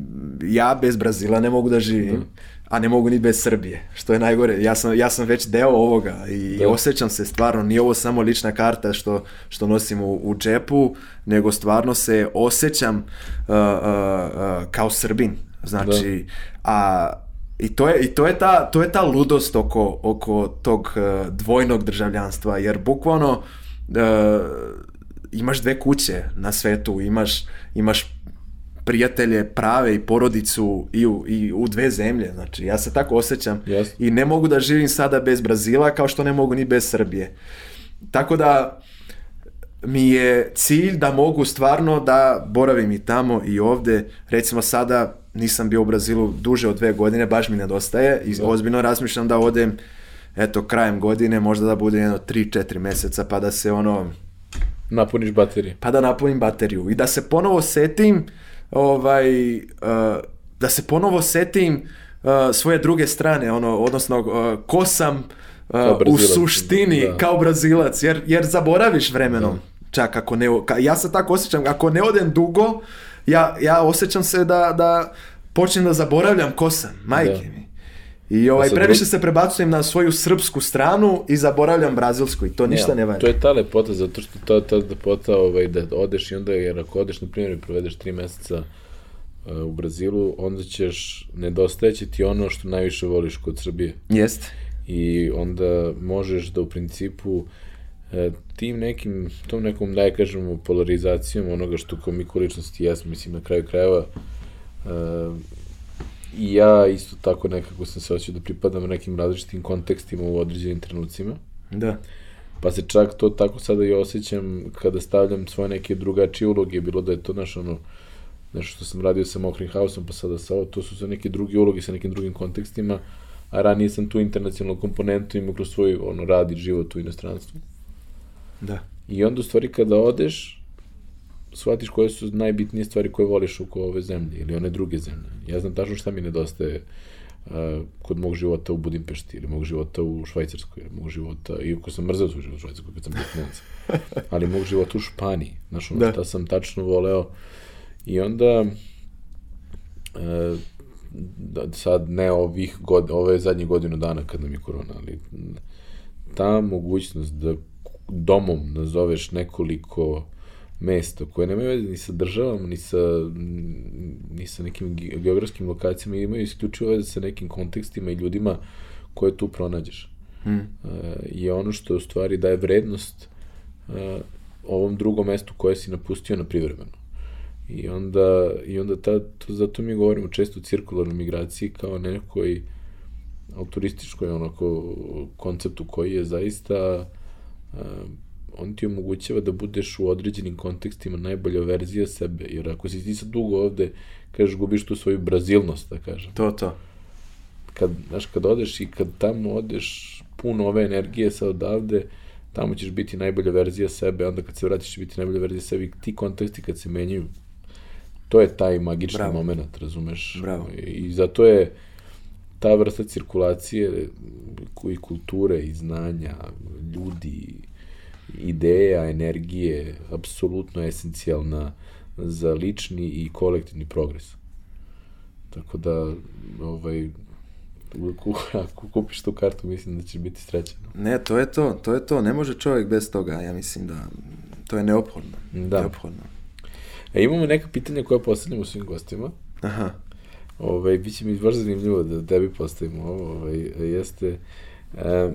ja bez Brazila ne mogu da živim. A ne mogu ni bez Srbije, što je najgore. Ja sam, ja sam već deo ovoga i da. osjećam se stvarno, nije ovo samo lična karta što, što nosim u, u džepu, nego stvarno se osjećam uh, uh, uh, kao Srbin. Znači, da. a i to je, i to je, ta, to je ta ludost oko, oko tog uh, dvojnog državljanstva, jer bukvalno uh, imaš dve kuće na svetu, imaš, imaš prijatelje prave i porodicu i u, i u dve zemlje. Znači, ja se tako osjećam yes. i ne mogu da živim sada bez Brazila kao što ne mogu ni bez Srbije. Tako da mi je cilj da mogu stvarno da boravim i tamo i ovde. Recimo sada nisam bio u Brazilu duže od dve godine, baš mi nedostaje i da. ozbiljno razmišljam da odem eto krajem godine, možda da bude jedno 3-4 meseca pa da se ono napuniš bateriju. Pa da napunim bateriju i da se ponovo setim ovaj, uh, da se ponovo setim uh, svoje druge strane, ono, odnosno uh, ko sam u suštini da. kao Brazilac, jer, jer zaboraviš vremenom. Da. Čak ako ne, ja se tako osjećam, ako ne odem dugo, ja, ja osjećam se da, da počnem da zaboravljam ko sam, majke mi. I ovaj, previše se prebacujem na svoju srpsku stranu i zaboravljam brazilsku i to ništa ne valja. To je ta lepota, zato što ta, ta lepota ovaj, da odeš i onda, jer ako odeš, na primjer, i provedeš tri meseca uh, u Brazilu, onda ćeš, nedostajeće ti ono što najviše voliš kod Srbije. Jest. I onda možeš da u principu e, tim nekim, tom nekom, da je kažemo, polarizacijom onoga što kao mi ličnosti jesmo, mislim, na kraju krajeva, e, I ja isto tako nekako sam se osjećao da pripadam nekim različitim kontekstima u određenim trenucima. Da. Pa se čak to tako sada i osjećam kada stavljam svoje neke drugačije uloge, bilo da je to naš ono, nešto što sam radio sa Mokrim Hausom, pa sada sa ovo, to su sve neke druge uloge sa nekim drugim kontekstima, a ranije sam tu internacionalnu komponentu imao kroz svoj ono, rad i život u inostranstvu. Da. I onda u stvari kada odeš, shvatiš koje su najbitnije stvari koje voliš oko ove zemlje ili one druge zemlje. Ja znam tačno šta mi nedostaje uh, kod mog života u Budimpešti ili mog života u Švajcarskoj ili mog života, iako sam mrzeo svoj život u Švajcarskoj kad sam bio klinac, (laughs) ali mog života u Španiji. Znaš, ono da. šta sam tačno voleo. I onda uh, da, sad ne ovih god, ove zadnje godinu dana kad nam je korona, ali ta mogućnost da domom nazoveš nekoliko mesto koje nemaju veze ni sa državom, ni sa, ni sa nekim geografskim lokacijama, imaju isključivo veze sa nekim kontekstima i ljudima koje tu pronađeš. Hmm. Uh, I ono što u stvari daje vrednost uh, ovom drugom mestu koje si napustio na privremeno. I onda, i onda ta, to, zato mi govorimo često o cirkularnoj migraciji kao nekoj autorističkoj onako konceptu koji je zaista uh, on ti omogućava da budeš u određenim kontekstima najbolja verzija sebe, jer ako si ti sad dugo ovde, kažeš, gubiš tu svoju brazilnost, da kažem. To, to. Kad, znaš, kad odeš i kad tamo odeš puno ove energije sa odavde, tamo ćeš biti najbolja verzija sebe, onda kad se vratiš će biti najbolja verzija sebe i ti konteksti kad se menjaju, to je taj magični Bravo. moment, razumeš? Bravo. I, I zato je ta vrsta cirkulacije i kulture i znanja, ljudi, ideja, energije, apsolutno esencijalna za lični i kolektivni progres. Tako da, ovaj, (laughs) ako kupiš tu kartu, mislim da ćeš biti srećan. Ne, to je to, to je to. Ne može čovjek bez toga, ja mislim da to je neophodno. Da. Neophodno. E, imamo neka pitanja koja postavljamo svim gostima. Aha. Ovaj, biće mi baš zanimljivo da tebi postavimo ovo. Ovaj, jeste, e,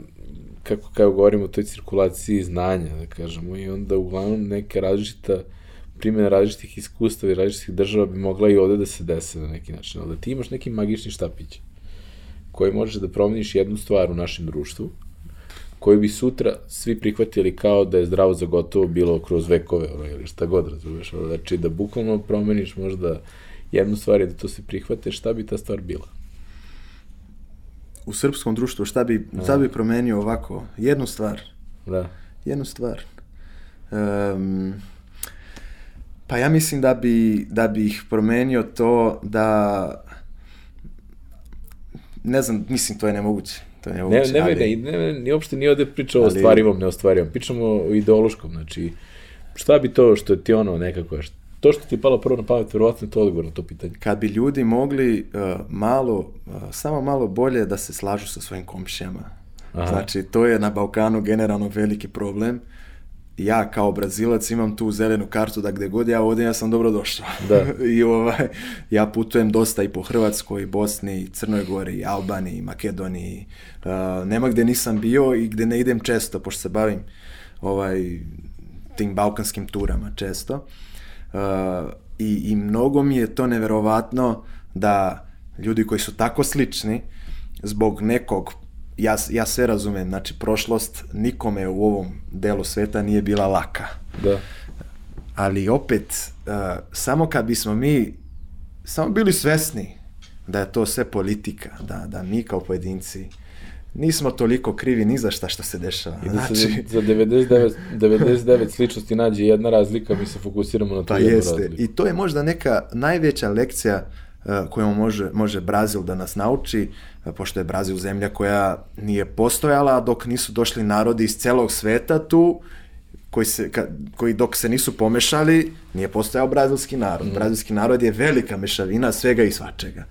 kako kao govorimo o toj cirkulaciji znanja, da kažemo, i onda uglavnom neka različita primjena različitih iskustava i različitih država bi mogla i ovde da se dese na neki način. Ali da ti imaš neki magični štapić koji možeš da promeniš jednu stvar u našem društvu, koji bi sutra svi prihvatili kao da je zdravo za gotovo bilo kroz vekove, ono, ili šta god razumeš. Znači da bukvalno promeniš možda jednu stvar i da to se prihvate, šta bi ta stvar bila? U srpskom društvu, šta bi, da. šta bi promenio ovako? Jednu stvar. Da. Jednu stvar. Um, pa ja mislim da bi, da bi ih promenio to da ne znam, mislim to je nemoguće. To je nemoguće. Ne, ne, ali... ne, ne, ne, uopšte nije ovde pričao ali... o stvarivom, neostvarivom. Pričamo o ideološkom, znači šta bi to što ti ono nekako, to što ti je palo prvo na pamet, verovatno je to odgovor na to pitanje. Kad bi ljudi mogli uh, malo, uh, samo malo bolje da se slažu sa svojim komšijama. Aha. Znači, to je na Balkanu generalno veliki problem. Ja kao Brazilac imam tu zelenu kartu da gde god ja odem ja sam dobro došao. Da. (laughs) I ovaj, ja putujem dosta i po Hrvatskoj, i Bosni, i Crnoj Gori, i Albaniji, i Makedoniji. Uh, nema gde nisam bio i gde ne idem često, pošto se bavim ovaj, tim balkanskim turama često. Uh, i, i mnogo mi je to neverovatno da ljudi koji su tako slični zbog nekog ja, ja sve razumem, znači prošlost nikome u ovom delu sveta nije bila laka. Da. Ali opet, uh, samo kad bismo mi samo bili svesni da je to sve politika, da, da mi kao pojedinci nismo toliko krivi ni za šta što se dešava. I da znači... se za 99, 99 sličnosti nađe jedna razlika, mi se fokusiramo na to pa jeste. Razliku. I to je možda neka najveća lekcija uh, kojom može, može Brazil da nas nauči, pošto je Brazil zemlja koja nije postojala dok nisu došli narodi iz celog sveta tu, koji, se, koji dok se nisu pomešali, nije postojao brazilski narod. Mm. Brazilski narod je velika mešavina svega i svačega.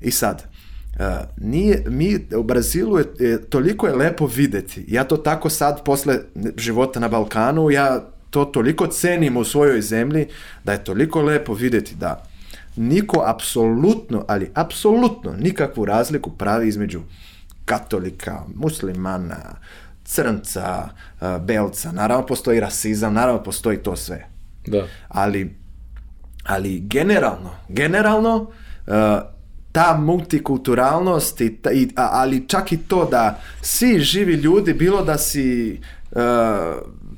I sad, Uh, nije, mi u Brazilu je, je, toliko je lepo videti. Ja to tako sad posle života na Balkanu, ja to toliko cenim u svojoj zemlji da je toliko lepo videti da niko apsolutno, ali apsolutno nikakvu razliku pravi između katolika, muslimana, crnca, belca. Naravno postoji rasizam, naravno postoji to sve. Da. Ali, ali generalno, generalno uh, ta multikulturalnost, i, ta, i, ali čak i to da svi živi ljudi, bilo da si uh,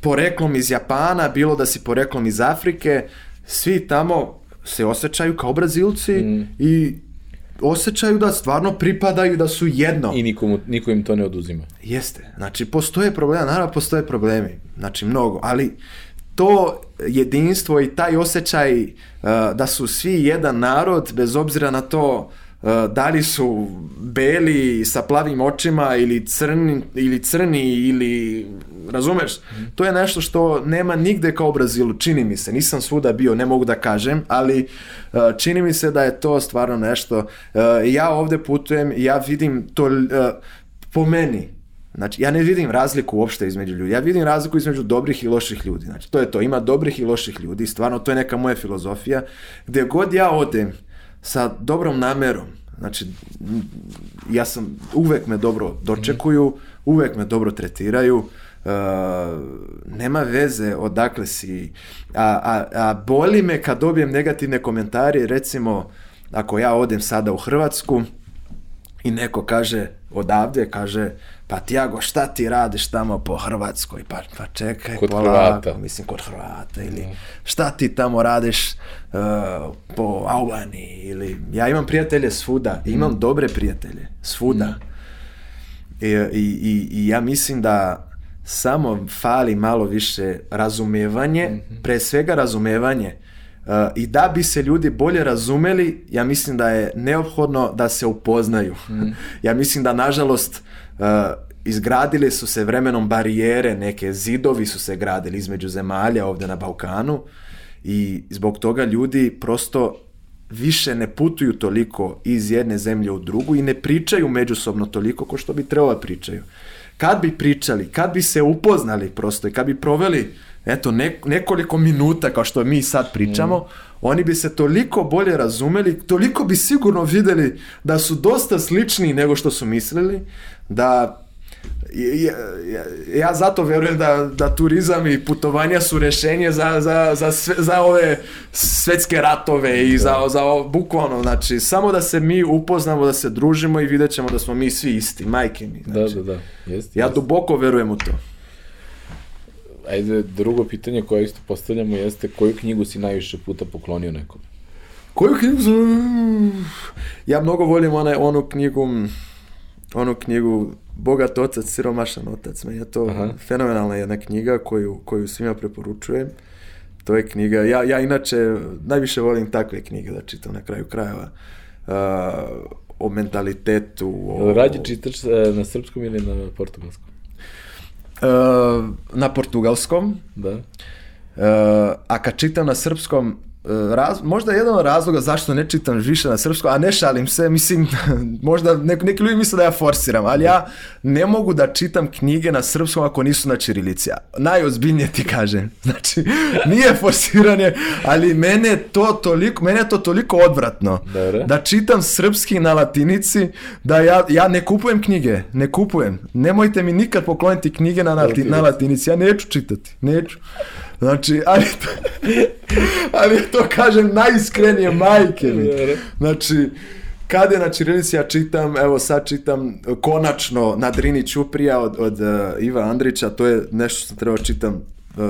poreklom iz Japana, bilo da si poreklom iz Afrike, svi tamo se osjećaju kao Brazilci mm. i osjećaju da stvarno pripadaju, da su jedno. I nikomu, niko im to ne oduzima. Jeste. Znači, postoje problemi, naravno postoje problemi, znači mnogo, ali to jedinstvo i taj osjećaj uh, da su svi jedan narod, bez obzira na to Uh, da li su beli sa plavim očima ili crni ili crni ili razumeš mm. to je nešto što nema nigde kao u Brazilu čini mi se nisam svuda bio ne mogu da kažem ali uh, čini mi se da je to stvarno nešto uh, ja ovde putujem ja vidim to po meni Znači, ja ne vidim razliku uopšte između ljudi. Ja vidim razliku između dobrih i loših ljudi. Znači, to je to. Ima dobrih i loših ljudi. Stvarno, to je neka moja filozofija. Gde god ja odem, sa dobrom namerom. Znači, ja sam, uvek me dobro dočekuju, uvek me dobro tretiraju, uh, nema veze odakle si, a, a, a boli me kad dobijem negativne komentare, recimo, ako ja odem sada u Hrvatsku i neko kaže odavde, kaže, pa Tiago, šta ti radiš tamo po Hrvatskoj? Pa, pa čekaj, kod polako, Hrvata. mislim kod Hrvata ili mm. šta ti tamo radiš uh, po Albaniji ili ja imam prijatelje svuda, imam mm. dobre prijatelje svuda. Mm. I, i, I ja mislim da samo fali malo više razumevanje, mm -hmm. pre svega razumevanje Uh, I da bi se ljudi bolje razumeli, ja mislim da je neophodno da se upoznaju. Mm. ja mislim da, nažalost, uh, izgradile su se vremenom barijere, neke zidovi su se gradili između zemalja ovde na Balkanu i zbog toga ljudi prosto više ne putuju toliko iz jedne zemlje u drugu i ne pričaju međusobno toliko ko što bi trebalo da pričaju. Kad bi pričali, kad bi se upoznali prosto i kad bi proveli eto, ne, nekoliko minuta kao što mi sad pričamo, mm. Oni bi se toliko bolje razumeli, toliko bi sigurno videli da su dosta slični nego što su mislili, da ja, ja, ja zato verujem da, da turizam i putovanja su rešenje za, za, za, sve, za ove svetske ratove i za, za ovo, bukvalno, znači, samo da se mi upoznamo, da se družimo i vidjet ćemo da smo mi svi isti, majke mi. Znači, da, da, da. Jest, ja jest. duboko verujem u to ajde, drugo pitanje koje isto postavljamo jeste koju knjigu si najviše puta poklonio nekom? Koju knjigu sam... Ja mnogo volim onaj, onu knjigu, onu knjigu Bogat otac, siromašan otac. Meni je to Aha. fenomenalna jedna knjiga koju, koju svima preporučujem. To je knjiga, ja, ja inače najviše volim takve knjige da čitam na kraju krajeva. Uh, o mentalitetu. O, Rađe čitaš e, na srpskom ili na portugalskom? Uh, na portugalskom. Da. Uh, a kad čitam na srpskom, raz, možda jedan od razloga zašto ne čitam više na srpskom, a ne šalim se, mislim, (laughs) možda nek, neki ljudi misle da ja forsiram, ali ja ne mogu da čitam knjige na srpskom ako nisu na čirilici. Najozbiljnije ti kažem. (laughs) Znači, nije forsiranje, ali mene to toliko, mene je to toliko odvratno. Dobre. Da čitam srpski na latinici, da ja, ja ne kupujem knjige, ne kupujem. Nemojte mi nikad pokloniti knjige na, na latinici, ja neću čitati, neću. Znači, (laughs) ali to, ali to kažem najiskrenije majke mi. Znači, kad je na Čirilici ja čitam, evo sad čitam konačno na Drini Ćuprija od, od uh, Iva Andrića, to je nešto što sam trebao čitam uh,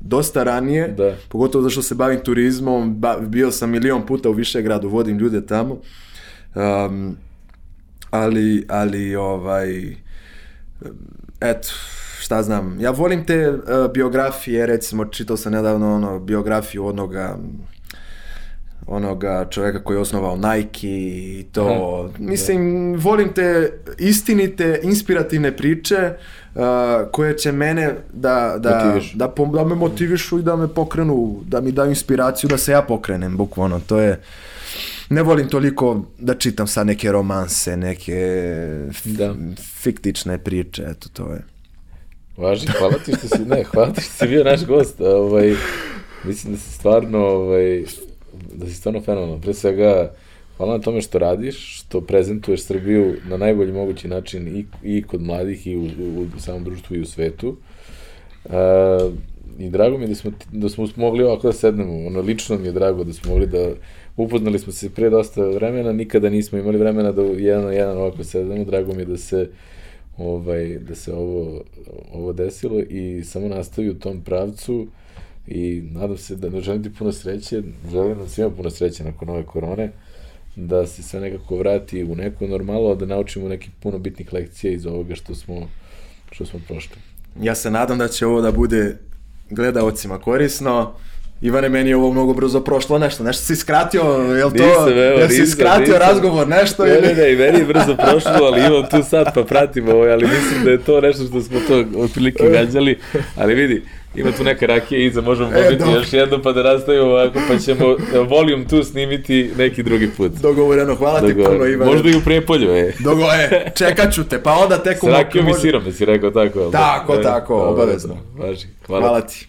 dosta ranije, da. pogotovo zašto se bavim turizmom, ba, bio sam milion puta u Višegradu, vodim ljude tamo, um, ali, ali ovaj, eto, šta znam, ja volim te uh, biografije, recimo čitao sam nedavno ono biografiju onoga onoga čovjeka koji je osnovao Nike i to. Aha, Mislim, volim te istinite, inspirativne priče uh, koje će mene da, da, da, da, me motivišu i da me pokrenu, da mi daju inspiraciju da se ja pokrenem, bukvalno. To je ne volim toliko da čitam sad neke romanse, neke da. fiktične priče, eto to je. Važi, hvala ti što si, ne, hvala ti što si bio naš gost, ovaj, mislim da si stvarno, ovaj, da si stvarno fenomenal. Pre svega, hvala na tome što radiš, što prezentuješ Srbiju na najbolji mogući način i, i kod mladih i u, u, u samom društvu i u svetu. Uh, I drago mi je da smo, da smo mogli ovako da sednemo, ono, lično mi je drago da smo mogli da upoznali smo se pre dosta vremena, nikada nismo imali vremena da jedan na jedan ovako sedemo, drago mi je da se ovaj, da se ovo, ovo desilo i samo nastavi u tom pravcu i nadam se da ne želim ti puno sreće, želim nam svima puno sreće nakon ove korone, da se sve nekako vrati u neku normalu, da naučimo neki puno bitnih lekcija iz ovoga što smo, što smo prošli. Ja se nadam da će ovo da bude gledaocima korisno, Ivane, meni je ovo mnogo brzo prošlo nešto, nešto si skratio, jel to, nisam, evo, jel si nisam, skratio nisam. razgovor, nešto ne, ili? Ne, ne, i meni je brzo prošlo, ali imam tu sad pa pratim ovo, ali mislim da je to nešto što smo to otprilike gađali, ali vidi, ima tu neka rakija iza, možemo e, pobiti još jedno pa da rastavimo ovako, pa ćemo volijum tu snimiti neki drugi put. Dogovoreno, hvala Dogovor. ti puno Ivane. Možda i u Prijepolju, e. Dogo, e, čekat ću te, pa onda tek u... S rakijom može... i sirom, da si rekao tako. Tako, da, tako, obavezno. Važi, hvala. Hvala ti.